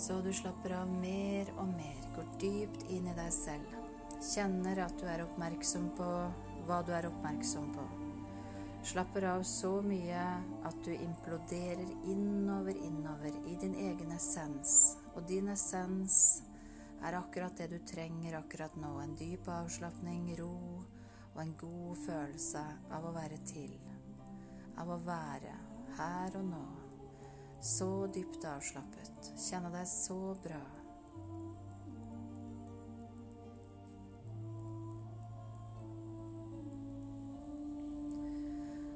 Så du slapper av mer og mer, går dypt inn i deg selv. Kjenner at du er oppmerksom på hva du er oppmerksom på. Slapper av så mye at du imploderer innover, innover i din egen essens. Og din essens er akkurat det du trenger akkurat nå. En dyp avslapning, ro og en god følelse av å være til. Av å være her og nå. Så dypt avslappet. Kjenne deg så bra.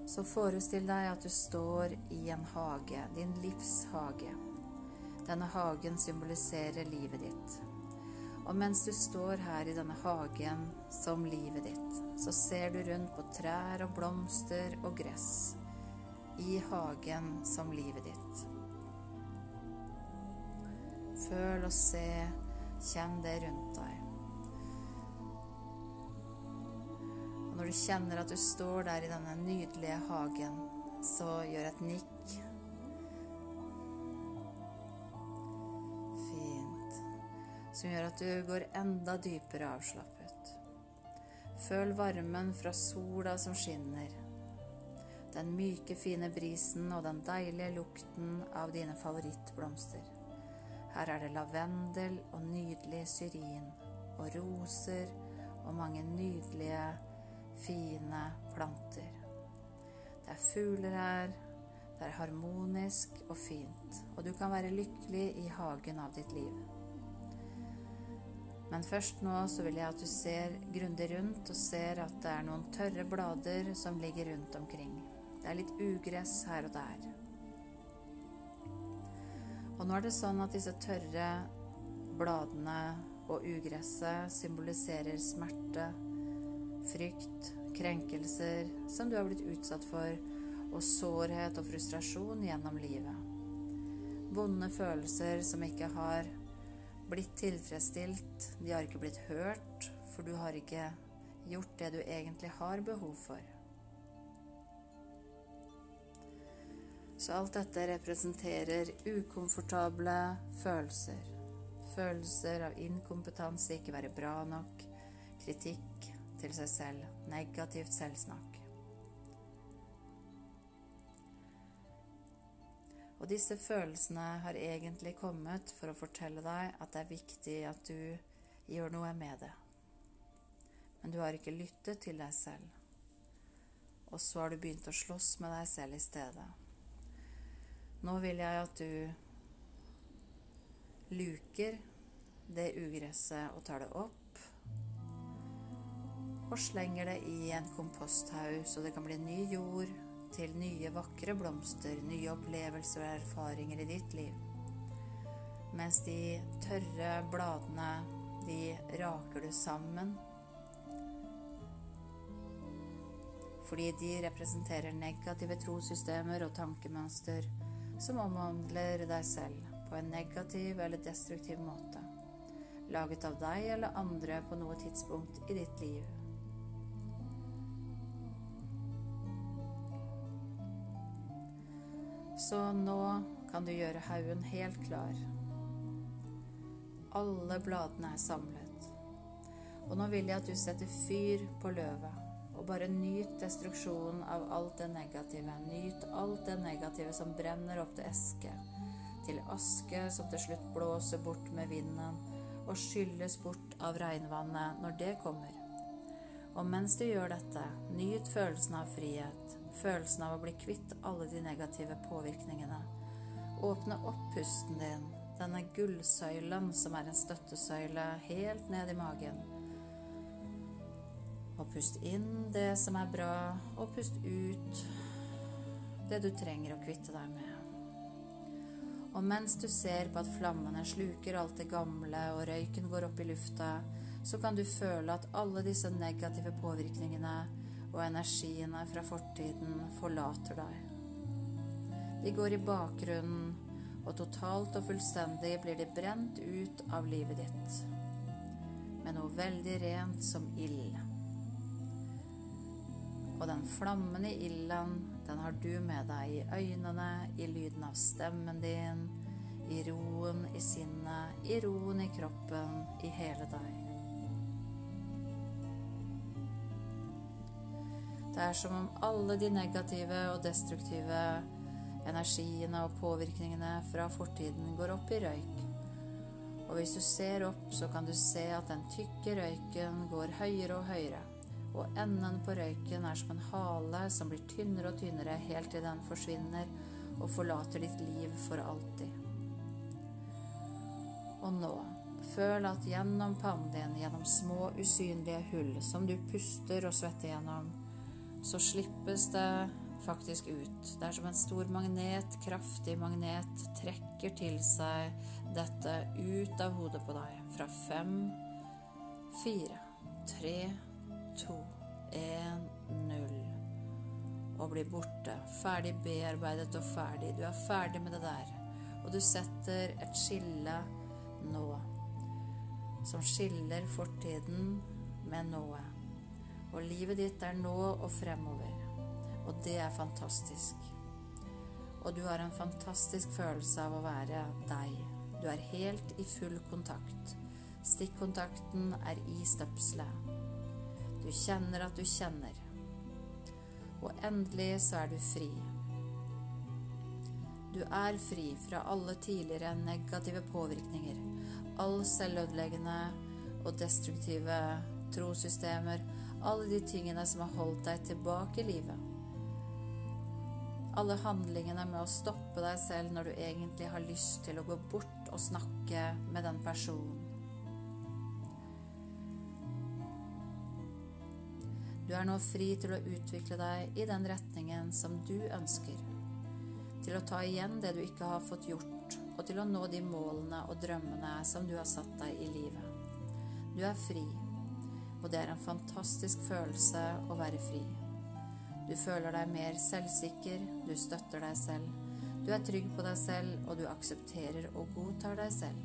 Så forestill deg at du står i en hage, din livshage. Denne hagen symboliserer livet ditt. Og mens du står her i denne hagen som livet ditt, så ser du rundt på trær og blomster og gress i hagen som livet ditt. Føl og se, kjenn det rundt deg. Og når du kjenner at du står der i denne nydelige hagen, så gjør et nikk. Fint. Som gjør at du går enda dypere avslappet. Føl varmen fra sola som skinner. Den myke, fine brisen og den deilige lukten av dine favorittblomster. Her er det lavendel og nydelig syrin og roser og mange nydelige, fine planter. Det er fugler her, det er harmonisk og fint, og du kan være lykkelig i hagen av ditt liv. Men først nå så vil jeg at du ser grundig rundt og ser at det er noen tørre blader som ligger rundt omkring. Det er litt ugress her og der. Og nå er det sånn at disse tørre bladene og ugresset symboliserer smerte, frykt, krenkelser som du har blitt utsatt for, og sårhet og frustrasjon gjennom livet. Vonde følelser som ikke har blitt tilfredsstilt, de har ikke blitt hørt, for du har ikke gjort det du egentlig har behov for. Så alt dette representerer ukomfortable følelser. Følelser av inkompetanse, ikke være bra nok, kritikk til seg selv, negativt selvsnakk. Og disse følelsene har egentlig kommet for å fortelle deg at det er viktig at du gjør noe med det. Men du har ikke lyttet til deg selv. Og så har du begynt å slåss med deg selv i stedet. Nå vil jeg at du luker det ugresset og tar det opp. Og slenger det i en komposthaug, så det kan bli ny jord til nye, vakre blomster, nye opplevelser og erfaringer i ditt liv. Mens de tørre bladene, de raker du sammen. Fordi de representerer negative trossystemer og tankemønster som omhandler deg selv på en negativ eller destruktiv måte, laget av deg eller andre på noe tidspunkt i ditt liv. Så nå kan du gjøre haugen helt klar. Alle bladene er samlet. Og nå vil jeg at du setter fyr på løvet. Og bare nyt destruksjonen av alt det negative. Nyt alt det negative som brenner opp til eske. Til aske som til slutt blåser bort med vinden og skylles bort av regnvannet når det kommer. Og mens du gjør dette, nyt følelsen av frihet. Følelsen av å bli kvitt alle de negative påvirkningene. Åpne opp pusten din, denne gullsøylen som er en støttesøyle helt ned i magen. Og pust inn det som er bra, og pust ut det du trenger å kvitte deg med. Og mens du ser på at flammene sluker alt det gamle og røyken går opp i lufta, så kan du føle at alle disse negative påvirkningene og energiene fra fortiden forlater deg. De går i bakgrunnen, og totalt og fullstendig blir de brent ut av livet ditt med noe veldig rent som ild. Og den flammen i ilden, den har du med deg i øynene, i lyden av stemmen din, i roen i sinnet, i roen i kroppen, i hele deg. Det er som om alle de negative og destruktive energiene og påvirkningene fra fortiden går opp i røyk. Og hvis du ser opp, så kan du se at den tykke røyken går høyere og høyere. Og enden på røyken er som en hale som blir tynnere og tynnere helt til den forsvinner og forlater ditt liv for alltid. Og nå, føl at gjennom pannen din, gjennom små usynlige hull som du puster og svetter gjennom, så slippes det faktisk ut. Det er som en stor magnet, kraftig magnet, trekker til seg dette ut av hodet på deg. Fra fem, fire, tre, to, én, null. Og blir borte. Ferdig bearbeidet og ferdig. Du er ferdig med det der. Og du setter et skille nå. Som skiller fortiden med noe. Og livet ditt er nå og fremover. Og det er fantastisk. Og du har en fantastisk følelse av å være deg. Du er helt i full kontakt. Stikkontakten er i støpselet. Du kjenner at du kjenner. Og endelig så er du fri. Du er fri fra alle tidligere negative påvirkninger, all selvødeleggende og destruktive trossystemer, alle de tingene som har holdt deg tilbake i livet alle handlingene med å stoppe deg selv når du egentlig har lyst til å gå bort og snakke med den personen. Du er nå fri til å utvikle deg i den retningen som du ønsker. Til å ta igjen det du ikke har fått gjort, og til å nå de målene og drømmene som du har satt deg i livet. Du er fri, og det er en fantastisk følelse å være fri. Du føler deg mer selvsikker, du støtter deg selv. Du er trygg på deg selv, og du aksepterer og godtar deg selv.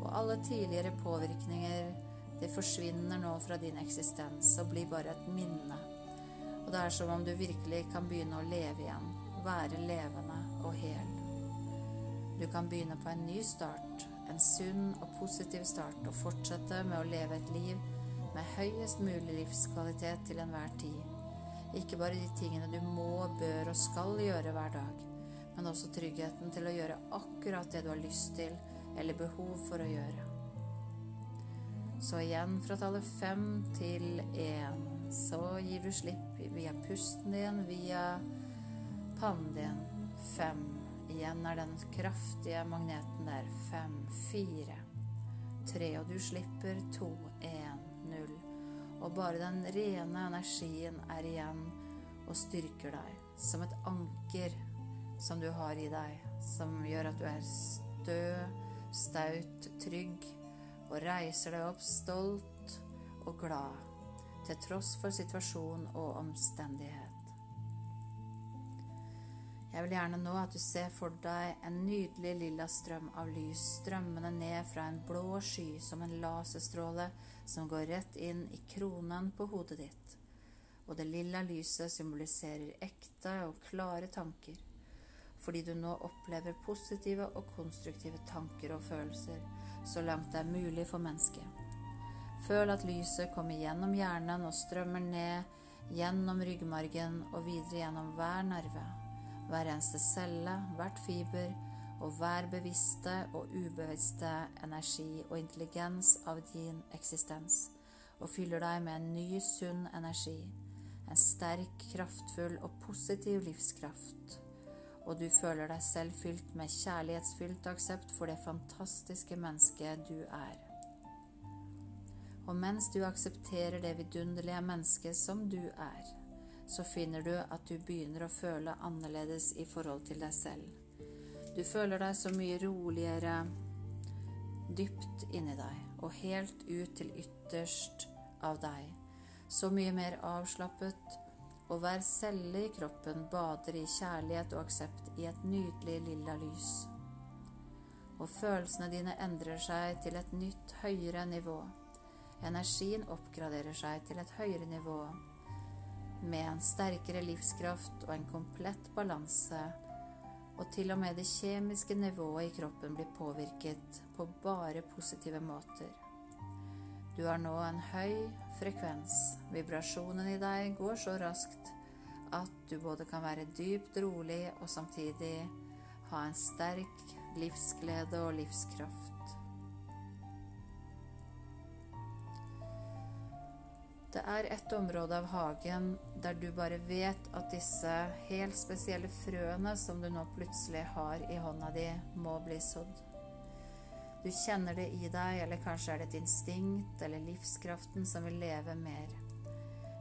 Og alle tidligere påvirkninger, de forsvinner nå fra din eksistens og blir bare et minne. Og det er som om du virkelig kan begynne å leve igjen, være levende og hel. Du kan begynne på en ny start, en sunn og positiv start, og fortsette med å leve et liv med høyest mulig livskvalitet til enhver tid. Ikke bare de tingene du må, bør og skal gjøre hver dag, men også tryggheten til å gjøre akkurat det du har lyst til eller behov for å gjøre. Så igjen fra tallet fem til én, så gir du slipp via pusten din, via pannen din. Fem. Igjen er den kraftige magneten der. Fem, fire, tre, og du slipper. To, én null, og bare den rene energien er igjen og styrker deg, som et anker som du har i deg, som gjør at du er stø, staut, trygg, og reiser deg opp stolt og glad, til tross for situasjon og omstendighet. Jeg vil gjerne nå at du ser for deg en nydelig lilla strøm av lys strømmende ned fra en blå sky som en laserstråle som går rett inn i kronen på hodet ditt. Og det lilla lyset symboliserer ekte og klare tanker, fordi du nå opplever positive og konstruktive tanker og følelser så langt det er mulig for mennesket. Føl at lyset kommer gjennom hjernen og strømmer ned gjennom ryggmargen og videre gjennom hver nerve hver eneste celle, hvert fiber og hver bevisste og ubevisste energi og intelligens av din eksistens, og fyller deg med en ny, sunn energi, en sterk, kraftfull og positiv livskraft. Og du føler deg selv fylt med kjærlighetsfylt aksept for det fantastiske mennesket du er. Og mens du aksepterer det vidunderlige mennesket som du er, så finner du at du begynner å føle annerledes i forhold til deg selv. Du føler deg så mye roligere dypt inni deg og helt ut til ytterst av deg. Så mye mer avslappet, og hver celle i kroppen bader i kjærlighet og aksept i et nydelig lilla lys. Og følelsene dine endrer seg til et nytt, høyere nivå. Energien oppgraderer seg til et høyere nivå med en sterkere livskraft og en komplett balanse Og til og med det kjemiske nivået i kroppen blir påvirket på bare positive måter. Du har nå en høy frekvens. Vibrasjonen i deg går så raskt at du både kan være dypt rolig og samtidig ha en sterk livsglede og livskraft. Det er et område av hagen der du bare vet at disse helt spesielle frøene som du nå plutselig har i hånda di, må bli sådd. Du kjenner det i deg, eller kanskje er det et instinkt eller livskraften som vil leve mer.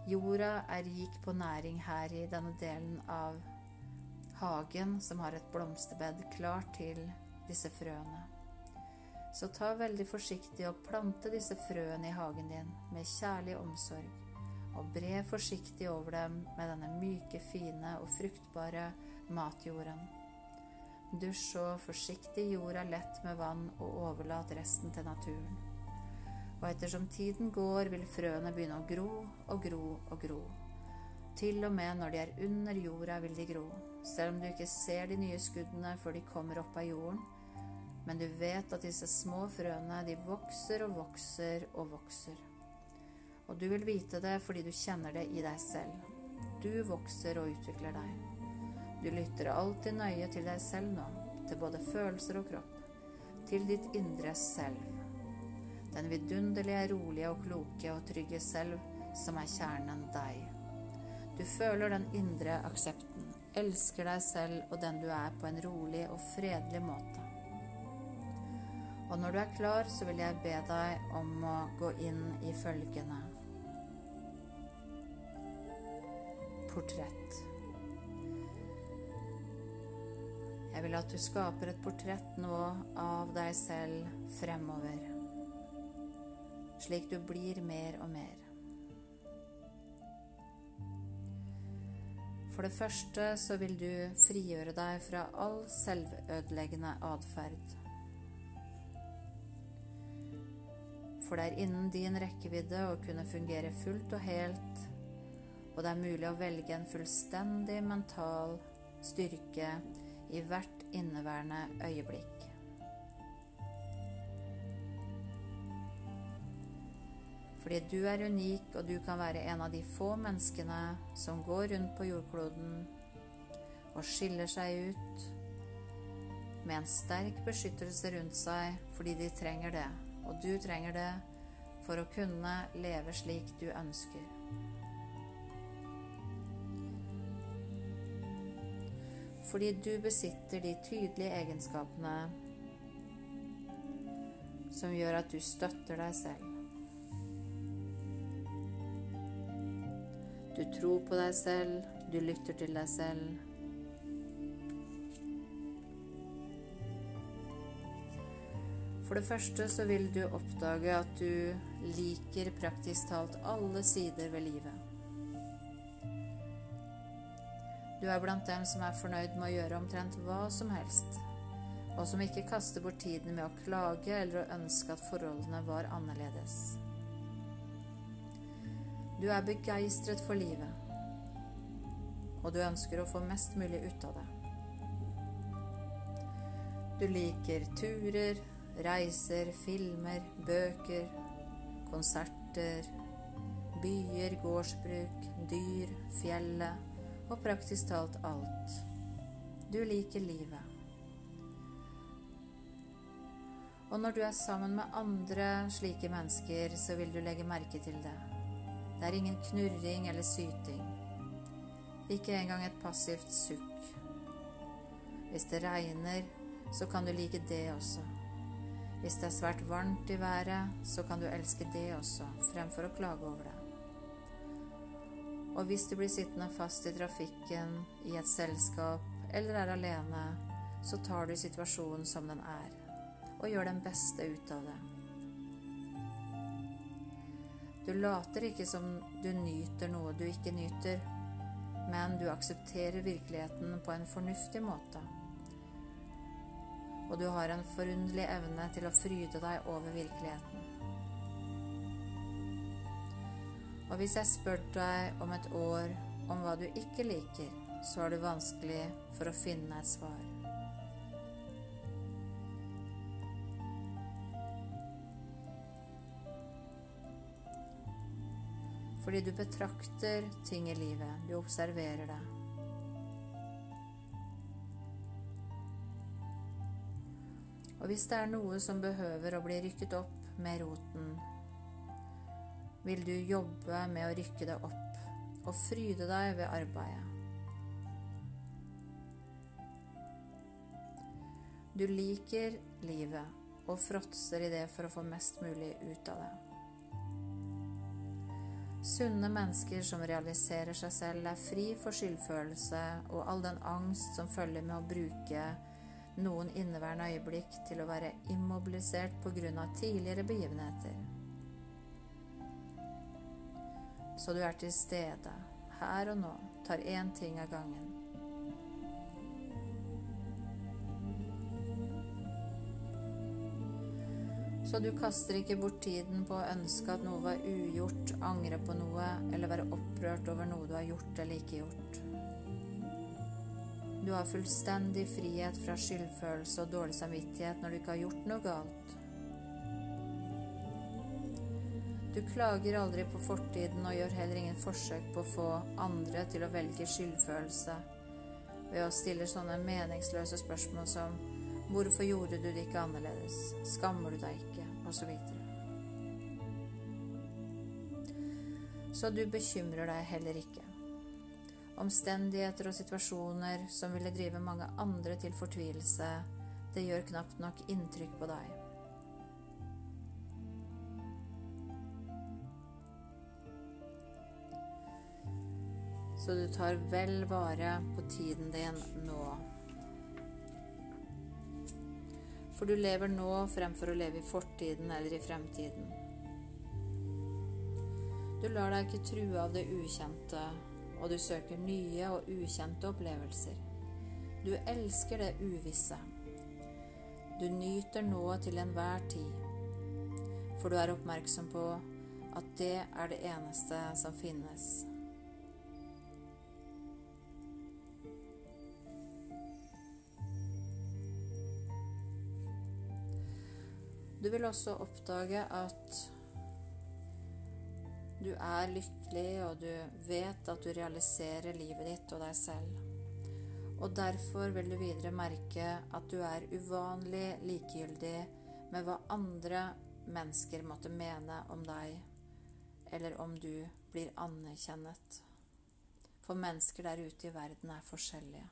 Jorda er rik på næring her i denne delen av hagen som har et blomsterbed klart til disse frøene. Så ta veldig forsiktig og plante disse frøene i hagen din med kjærlig omsorg, og bre forsiktig over dem med denne myke, fine og fruktbare matjorden. Dusj så forsiktig jorda lett med vann, og overlat resten til naturen. Og ettersom tiden går, vil frøene begynne å gro og gro og gro. Til og med når de er under jorda, vil de gro, selv om du ikke ser de nye skuddene før de kommer opp av jorden men du vet at disse små frøene, de vokser og vokser og vokser. Og du vil vite det fordi du kjenner det i deg selv. Du vokser og utvikler deg. Du lytter alltid nøye til deg selv nå, til både følelser og kropp, til ditt indre selv. Den vidunderlige, rolige og kloke og trygge selv som er kjernen deg. Du føler den indre aksepten, elsker deg selv og den du er på en rolig og fredelig måte. Og når du er klar, så vil jeg be deg om å gå inn i følgende portrett. Jeg vil at du skaper et portrett nå av deg selv fremover, slik du blir mer og mer. For det første så vil du frigjøre deg fra all selvødeleggende atferd. for det er innen din rekkevidde å kunne fungere fullt og helt, og det er mulig å velge en fullstendig mental styrke i hvert inneværende øyeblikk. Fordi du er unik, og du kan være en av de få menneskene som går rundt på jordkloden og skiller seg ut med en sterk beskyttelse rundt seg fordi de trenger det og du trenger det for å kunne leve slik du ønsker. Fordi du besitter de tydelige egenskapene som gjør at du støtter deg selv. Du tror på deg selv, du lytter til deg selv, For det første så vil du oppdage at du liker praktisk talt alle sider ved livet. Du er blant dem som er fornøyd med å gjøre omtrent hva som helst, og som ikke kaster bort tiden med å klage eller å ønske at forholdene var annerledes. Du er begeistret for livet, og du ønsker å få mest mulig ut av det. Du liker turer, Reiser, filmer, bøker, konserter, byer, gårdsbruk, dyr, fjellet og praktisk talt alt. Du liker livet. Og når du er sammen med andre slike mennesker, så vil du legge merke til det. Det er ingen knurring eller syting. Ikke engang et passivt sukk. Hvis det regner, så kan du like det også. Hvis det er svært varmt i været, så kan du elske det også, fremfor å klage over det. Og hvis du blir sittende fast i trafikken, i et selskap eller er alene, så tar du situasjonen som den er, og gjør den beste ut av det. Du later ikke som du nyter noe du ikke nyter, men du aksepterer virkeligheten på en fornuftig måte og du har en forunderlig evne til å fryde deg over virkeligheten. Og hvis jeg spør deg om et år om hva du ikke liker, så har du vanskelig for å finne et svar. Fordi du betrakter ting i livet, du observerer det. Og hvis det er noe som behøver å bli rykket opp med roten, vil du jobbe med å rykke deg opp og fryde deg ved arbeidet. Du liker livet og fråtser i det for å få mest mulig ut av det. Sunne mennesker som realiserer seg selv, er fri for skyldfølelse og all den angst som følger med å bruke noen inneværende øyeblikk til å være immobilisert pga. tidligere begivenheter. Så du er til stede, her og nå, tar én ting av gangen. Så du kaster ikke bort tiden på å ønske at noe var ugjort, angre på noe eller være opprørt over noe du har gjort eller ikke gjort. Du har fullstendig frihet fra skyldfølelse og dårlig samvittighet når du ikke har gjort noe galt. Du klager aldri på fortiden og gjør heller ingen forsøk på å få andre til å velge skyldfølelse ved å stille sånne meningsløse spørsmål som Hvorfor gjorde du det ikke annerledes? Skammer du deg ikke? Og så videre. Så du bekymrer deg heller ikke. Omstendigheter og situasjoner som ville drive mange andre til fortvilelse, det gjør knapt nok inntrykk på deg. Så du tar vel vare på tiden din nå. For du lever nå fremfor å leve i fortiden eller i fremtiden. Du lar deg ikke true av det ukjente og du søker nye og ukjente opplevelser. Du elsker det uvisse. Du nyter nå til enhver tid, for du er oppmerksom på at det er det eneste som finnes. Du vil også oppdage at du er lykkelig, og du vet at du realiserer livet ditt og deg selv. Og derfor vil du videre merke at du er uvanlig likegyldig med hva andre mennesker måtte mene om deg, eller om du blir anerkjennet. For mennesker der ute i verden er forskjellige.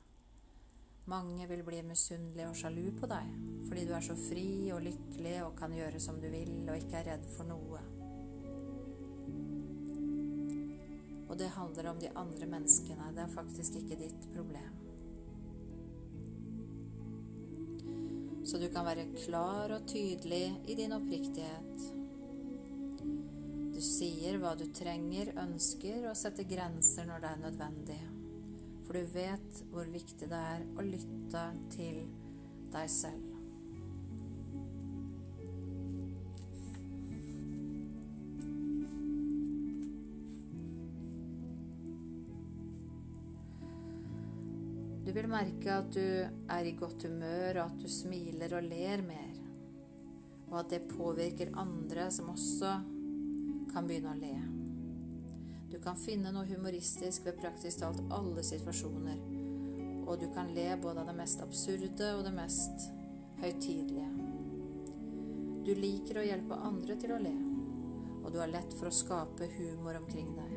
Mange vil bli misunnelige og sjalu på deg fordi du er så fri og lykkelig og kan gjøre som du vil og ikke er redd for noe. Og det handler om de andre menneskene. Det er faktisk ikke ditt problem. Så du kan være klar og tydelig i din oppriktighet. Du sier hva du trenger, ønsker, og setter grenser når det er nødvendig. For du vet hvor viktig det er å lytte til deg selv. Du vil merke at du er i godt humør, og at du smiler og ler mer. Og at det påvirker andre som også kan begynne å le. Du kan finne noe humoristisk ved praktisk talt alle situasjoner. Og du kan le både av det mest absurde og det mest høytidelige. Du liker å hjelpe andre til å le, og du har lett for å skape humor omkring deg.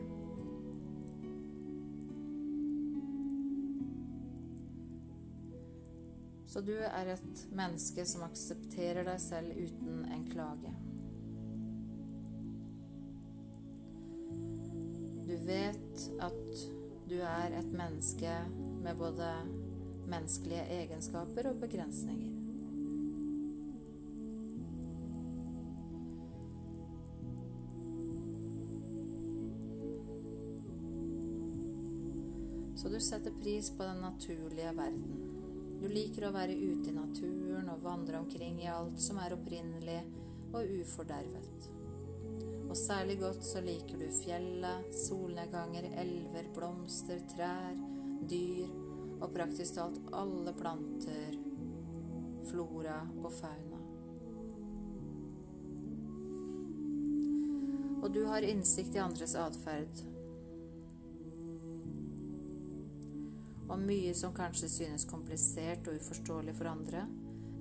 Så du er et menneske som aksepterer deg selv uten en klage. Vet at du er et menneske med både menneskelige egenskaper og begrensninger. Så du setter pris på den naturlige verden. Du liker å være ute i naturen og vandre omkring i alt som er opprinnelig og ufordervet. Og særlig godt så liker du fjellet, solnedganger, elver, blomster, trær, dyr og praktisk talt alle planter, flora og fauna. Og du har innsikt i andres atferd. Og mye som kanskje synes komplisert og uforståelig for andre,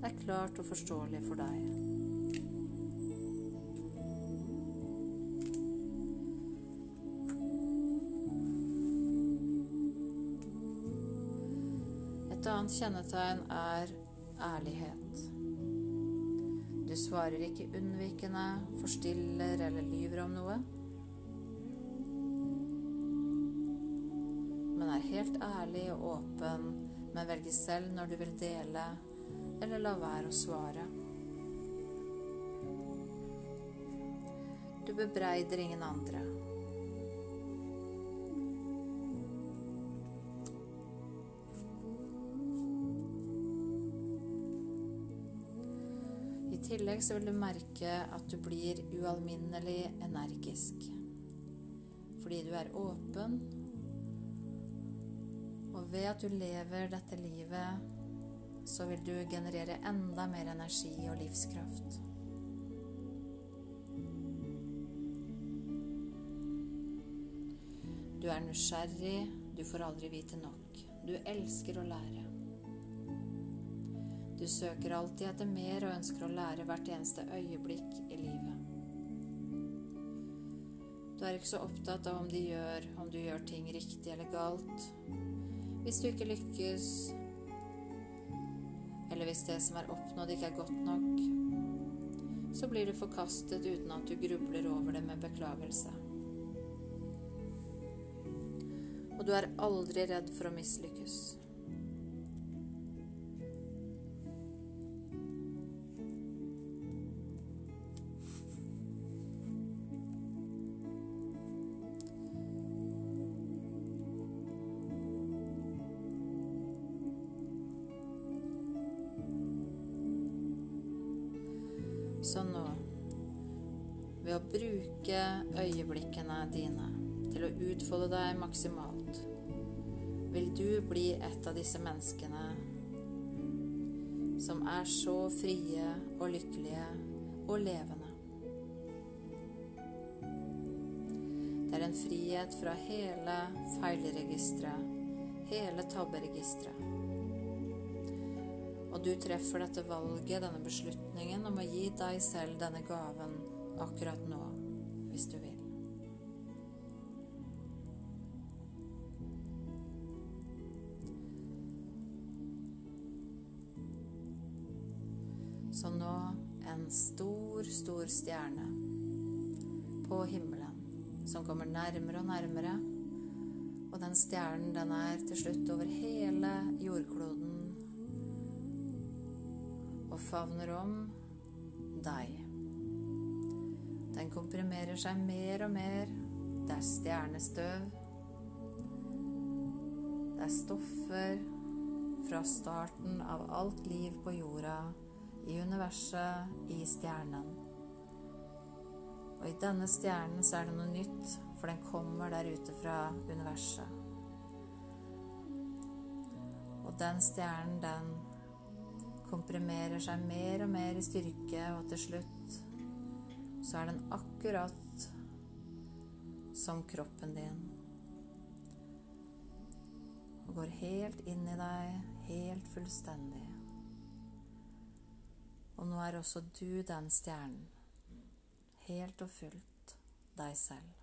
er klart og forståelig for deg. Annet kjennetegn er ærlighet. Du svarer ikke unnvikende, forstiller eller lyver om noe. Men er helt ærlig og åpen, men velger selv når du vil dele eller la være å svare. Du bebreider ingen andre. Tillegg så vil du merke at du blir ualminnelig energisk. Fordi du er åpen, og ved at du lever dette livet, så vil du generere enda mer energi og livskraft. Du er nysgjerrig, du får aldri vite nok. Du elsker å lære. Du søker alltid etter mer og ønsker å lære hvert eneste øyeblikk i livet. Du er ikke så opptatt av om, gjør, om du gjør ting riktig eller galt. Hvis du ikke lykkes, eller hvis det som er oppnådd, ikke er godt nok, så blir du forkastet uten at du grubler over det med beklagelse. Og du er aldri redd for å mislykkes. Maksimalt, vil du bli et av disse menneskene som er så frie og lykkelige og levende. Det er en frihet fra hele feilregisteret, hele tabberegisteret. Og du treffer dette valget, denne beslutningen, om å gi deg selv denne gaven akkurat nå, hvis du vil. Stor, stor stjerne på himmelen som kommer nærmere og nærmere. Og den stjernen, den er til slutt over hele jordkloden og favner om deg. Den komprimerer seg mer og mer. Det er stjernestøv. Det er stoffer fra starten av alt liv på jorda, i universet, i stjernen. Og i denne stjernen så er det noe nytt, for den kommer der ute fra universet. Og den stjernen, den komprimerer seg mer og mer i styrke, og til slutt så er den akkurat som kroppen din. Og går helt inn i deg, helt fullstendig. Og nå er også du den stjernen, helt og fullt deg selv.